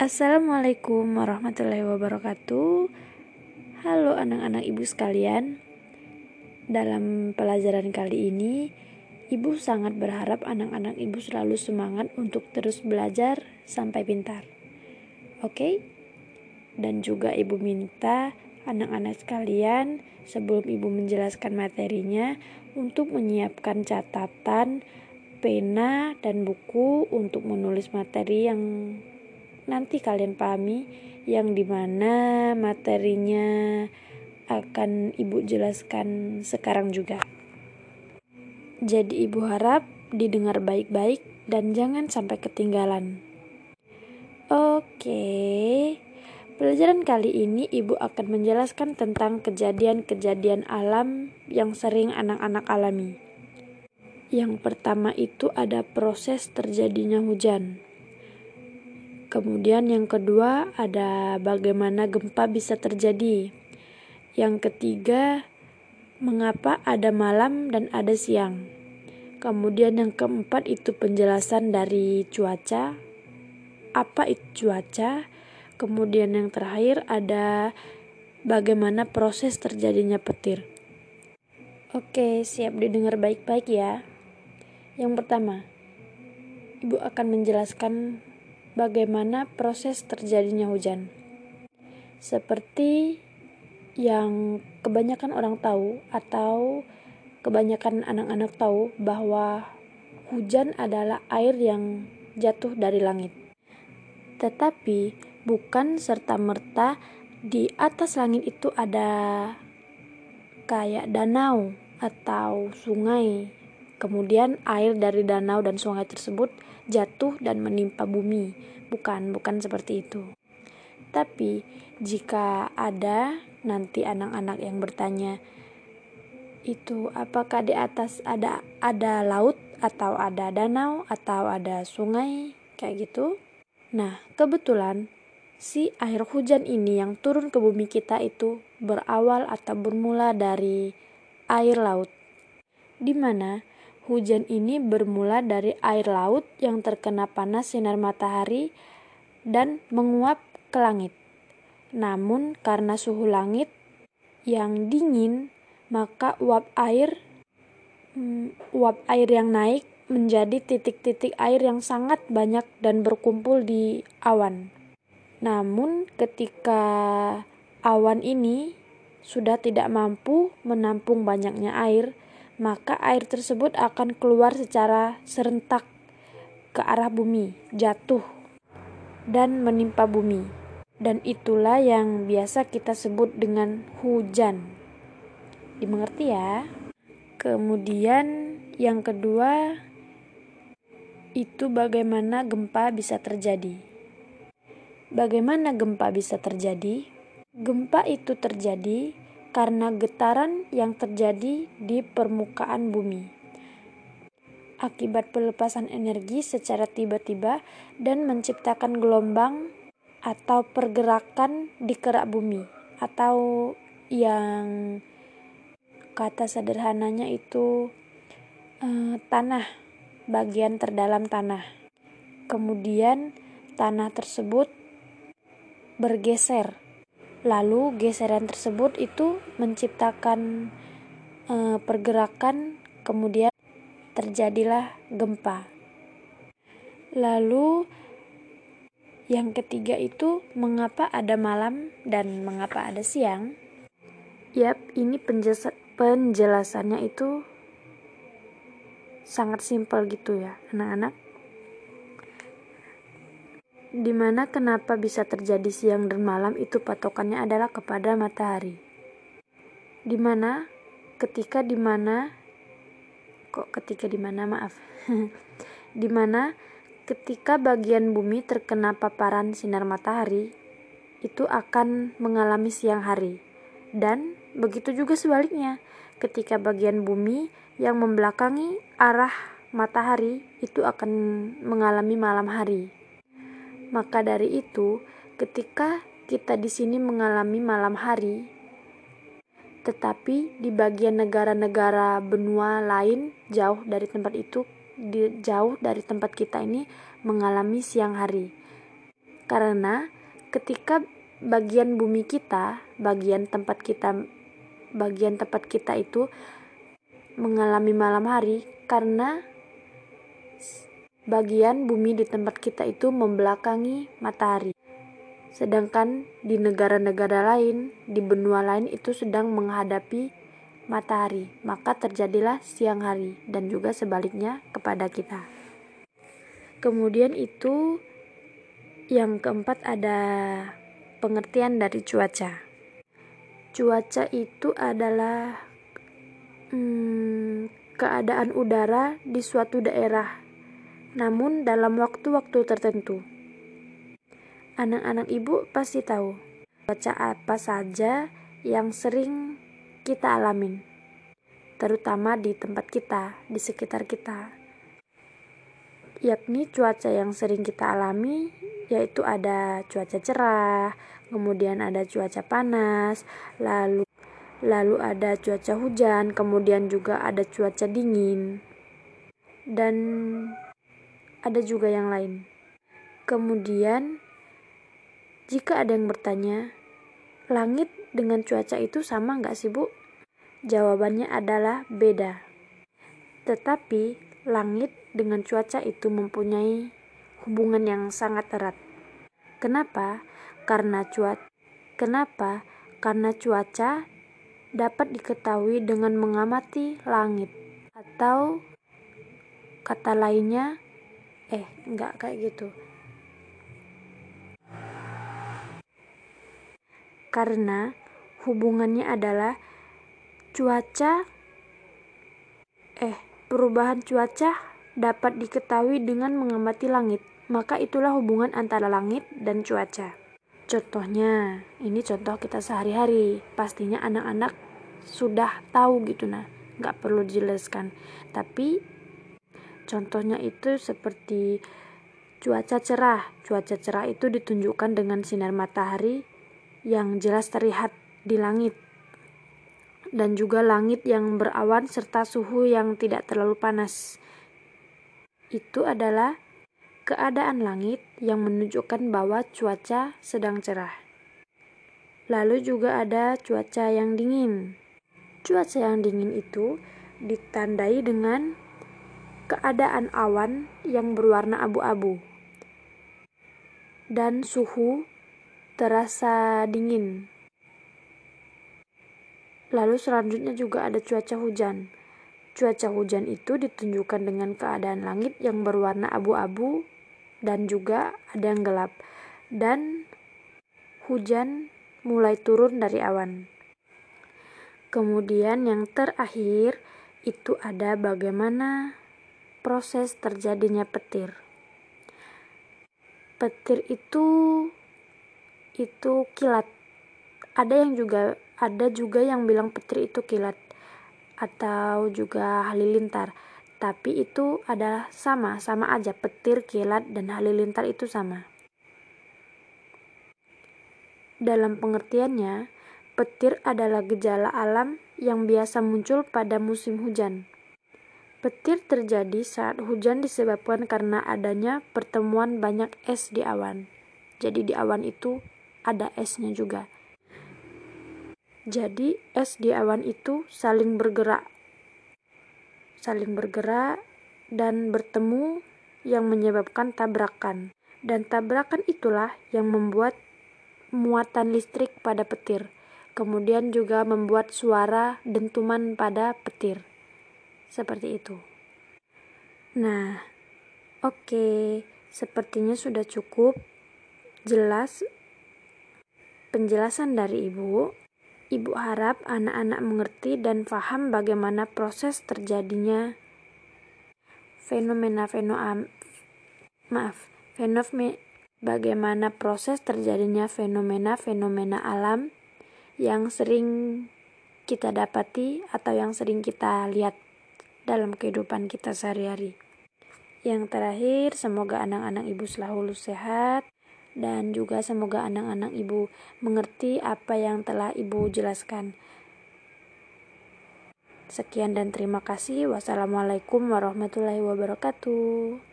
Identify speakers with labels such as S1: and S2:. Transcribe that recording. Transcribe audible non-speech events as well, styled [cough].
S1: Assalamualaikum warahmatullahi wabarakatuh. Halo anak-anak ibu sekalian. Dalam pelajaran kali ini, ibu sangat berharap anak-anak ibu selalu semangat untuk terus belajar sampai pintar. Oke? Dan juga ibu minta anak-anak sekalian sebelum ibu menjelaskan materinya untuk menyiapkan catatan, pena, dan buku untuk menulis materi yang nanti kalian pahami yang di mana materinya akan ibu jelaskan sekarang juga. Jadi ibu harap didengar baik-baik dan jangan sampai ketinggalan. Oke, pelajaran kali ini ibu akan menjelaskan tentang kejadian-kejadian alam yang sering anak-anak alami. Yang pertama itu ada proses terjadinya hujan. Kemudian yang kedua ada bagaimana gempa bisa terjadi. Yang ketiga, mengapa ada malam dan ada siang. Kemudian yang keempat itu penjelasan dari cuaca. Apa itu cuaca? Kemudian yang terakhir ada bagaimana proses terjadinya petir. Oke, siap didengar baik-baik ya. Yang pertama, Ibu akan menjelaskan bagaimana proses terjadinya hujan. Seperti yang kebanyakan orang tahu atau kebanyakan anak-anak tahu bahwa hujan adalah air yang jatuh dari langit. Tetapi bukan serta-merta di atas langit itu ada kayak danau atau sungai. Kemudian air dari danau dan sungai tersebut jatuh dan menimpa bumi. Bukan, bukan seperti itu. Tapi jika ada nanti anak-anak yang bertanya, itu apakah di atas ada ada laut atau ada danau atau ada sungai kayak gitu? Nah, kebetulan si air hujan ini yang turun ke bumi kita itu berawal atau bermula dari air laut. Di mana Hujan ini bermula dari air laut yang terkena panas sinar matahari dan menguap ke langit. Namun, karena suhu langit yang dingin, maka uap air hmm, uap air yang naik menjadi titik-titik air yang sangat banyak dan berkumpul di awan. Namun, ketika awan ini sudah tidak mampu menampung banyaknya air, maka air tersebut akan keluar secara serentak ke arah bumi, jatuh, dan menimpa bumi. Dan itulah yang biasa kita sebut dengan hujan. Dimengerti ya? Kemudian yang kedua itu bagaimana gempa bisa terjadi. Bagaimana gempa bisa terjadi? Gempa itu terjadi karena getaran yang terjadi di permukaan bumi. Akibat pelepasan energi secara tiba-tiba dan menciptakan gelombang atau pergerakan di kerak bumi atau yang kata sederhananya itu eh, tanah bagian terdalam tanah. Kemudian tanah tersebut bergeser Lalu geseran tersebut itu menciptakan e, pergerakan, kemudian terjadilah gempa. Lalu yang ketiga itu mengapa ada malam dan mengapa ada siang? Yap, ini penjelasannya itu sangat simpel gitu ya, anak-anak di mana kenapa bisa terjadi siang dan malam itu patokannya adalah kepada matahari. Di mana ketika di mana kok ketika di mana maaf. [laughs] Di mana ketika bagian bumi terkena paparan sinar matahari itu akan mengalami siang hari. Dan begitu juga sebaliknya. Ketika bagian bumi yang membelakangi arah matahari itu akan mengalami malam hari. Maka dari itu, ketika kita di sini mengalami malam hari, tetapi di bagian negara-negara benua lain jauh dari tempat itu, di, jauh dari tempat kita ini mengalami siang hari. Karena ketika bagian bumi kita, bagian tempat kita bagian tempat kita itu mengalami malam hari karena bagian bumi di tempat kita itu membelakangi matahari. Sedangkan di negara-negara lain, di benua lain itu sedang menghadapi matahari, maka terjadilah siang hari dan juga sebaliknya kepada kita. Kemudian itu yang keempat ada pengertian dari cuaca. Cuaca itu adalah hmm, keadaan udara di suatu daerah namun dalam waktu-waktu tertentu. Anak-anak ibu pasti tahu cuaca apa saja yang sering kita alamin, terutama di tempat kita, di sekitar kita. Yakni cuaca yang sering kita alami yaitu ada cuaca cerah, kemudian ada cuaca panas, lalu lalu ada cuaca hujan, kemudian juga ada cuaca dingin. Dan ada juga yang lain. Kemudian, jika ada yang bertanya, langit dengan cuaca itu sama nggak sih bu? Jawabannya adalah beda. Tetapi, langit dengan cuaca itu mempunyai hubungan yang sangat erat. Kenapa? Karena cuaca. Kenapa? Karena cuaca dapat diketahui dengan mengamati langit atau kata lainnya eh nggak kayak gitu. Karena hubungannya adalah cuaca eh perubahan cuaca dapat diketahui dengan mengamati langit. Maka itulah hubungan antara langit dan cuaca. Contohnya ini contoh kita sehari-hari. Pastinya anak-anak sudah tahu gitu nah. Nggak perlu dijelaskan. Tapi Contohnya itu seperti cuaca cerah. Cuaca cerah itu ditunjukkan dengan sinar matahari yang jelas terlihat di langit dan juga langit yang berawan serta suhu yang tidak terlalu panas. Itu adalah keadaan langit yang menunjukkan bahwa cuaca sedang cerah. Lalu juga ada cuaca yang dingin. Cuaca yang dingin itu ditandai dengan keadaan awan yang berwarna abu-abu dan suhu terasa dingin. Lalu selanjutnya juga ada cuaca hujan. Cuaca hujan itu ditunjukkan dengan keadaan langit yang berwarna abu-abu dan juga ada yang gelap. Dan hujan mulai turun dari awan. Kemudian yang terakhir itu ada bagaimana proses terjadinya petir. Petir itu itu kilat. Ada yang juga ada juga yang bilang petir itu kilat atau juga halilintar. Tapi itu adalah sama, sama aja petir, kilat dan halilintar itu sama. Dalam pengertiannya, petir adalah gejala alam yang biasa muncul pada musim hujan. Petir terjadi saat hujan disebabkan karena adanya pertemuan banyak es di awan. Jadi di awan itu ada esnya juga. Jadi es di awan itu saling bergerak. Saling bergerak dan bertemu yang menyebabkan tabrakan. Dan tabrakan itulah yang membuat muatan listrik pada petir. Kemudian juga membuat suara dentuman pada petir. Seperti itu. Nah, oke, okay. sepertinya sudah cukup jelas penjelasan dari Ibu. Ibu harap anak-anak mengerti dan paham bagaimana proses terjadinya fenomena-fenomena maaf, fenomena bagaimana proses terjadinya fenomena-fenomena alam yang sering kita dapati atau yang sering kita lihat dalam kehidupan kita sehari-hari. Yang terakhir, semoga anak-anak ibu selalu sehat dan juga semoga anak-anak ibu mengerti apa yang telah ibu jelaskan. Sekian dan terima kasih. Wassalamualaikum warahmatullahi wabarakatuh.